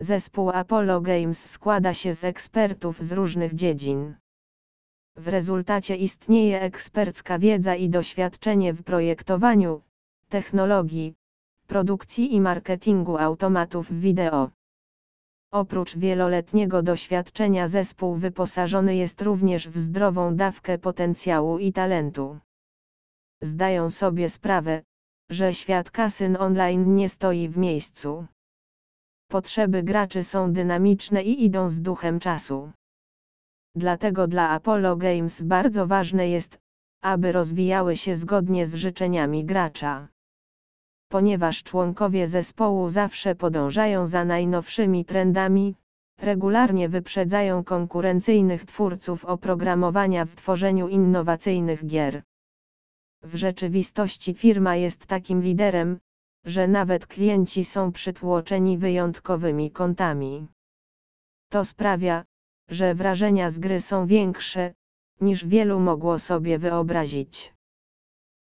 Zespół Apollo Games składa się z ekspertów z różnych dziedzin. W rezultacie istnieje ekspercka wiedza i doświadczenie w projektowaniu, technologii, produkcji i marketingu automatów wideo. Oprócz wieloletniego doświadczenia zespół wyposażony jest również w zdrową dawkę potencjału i talentu. Zdają sobie sprawę, że świat kasyn online nie stoi w miejscu. Potrzeby graczy są dynamiczne i idą z duchem czasu. Dlatego dla Apollo Games bardzo ważne jest, aby rozwijały się zgodnie z życzeniami gracza. Ponieważ członkowie zespołu zawsze podążają za najnowszymi trendami, regularnie wyprzedzają konkurencyjnych twórców oprogramowania w tworzeniu innowacyjnych gier. W rzeczywistości firma jest takim liderem, że nawet klienci są przytłoczeni wyjątkowymi kontami. To sprawia, że wrażenia z gry są większe, niż wielu mogło sobie wyobrazić.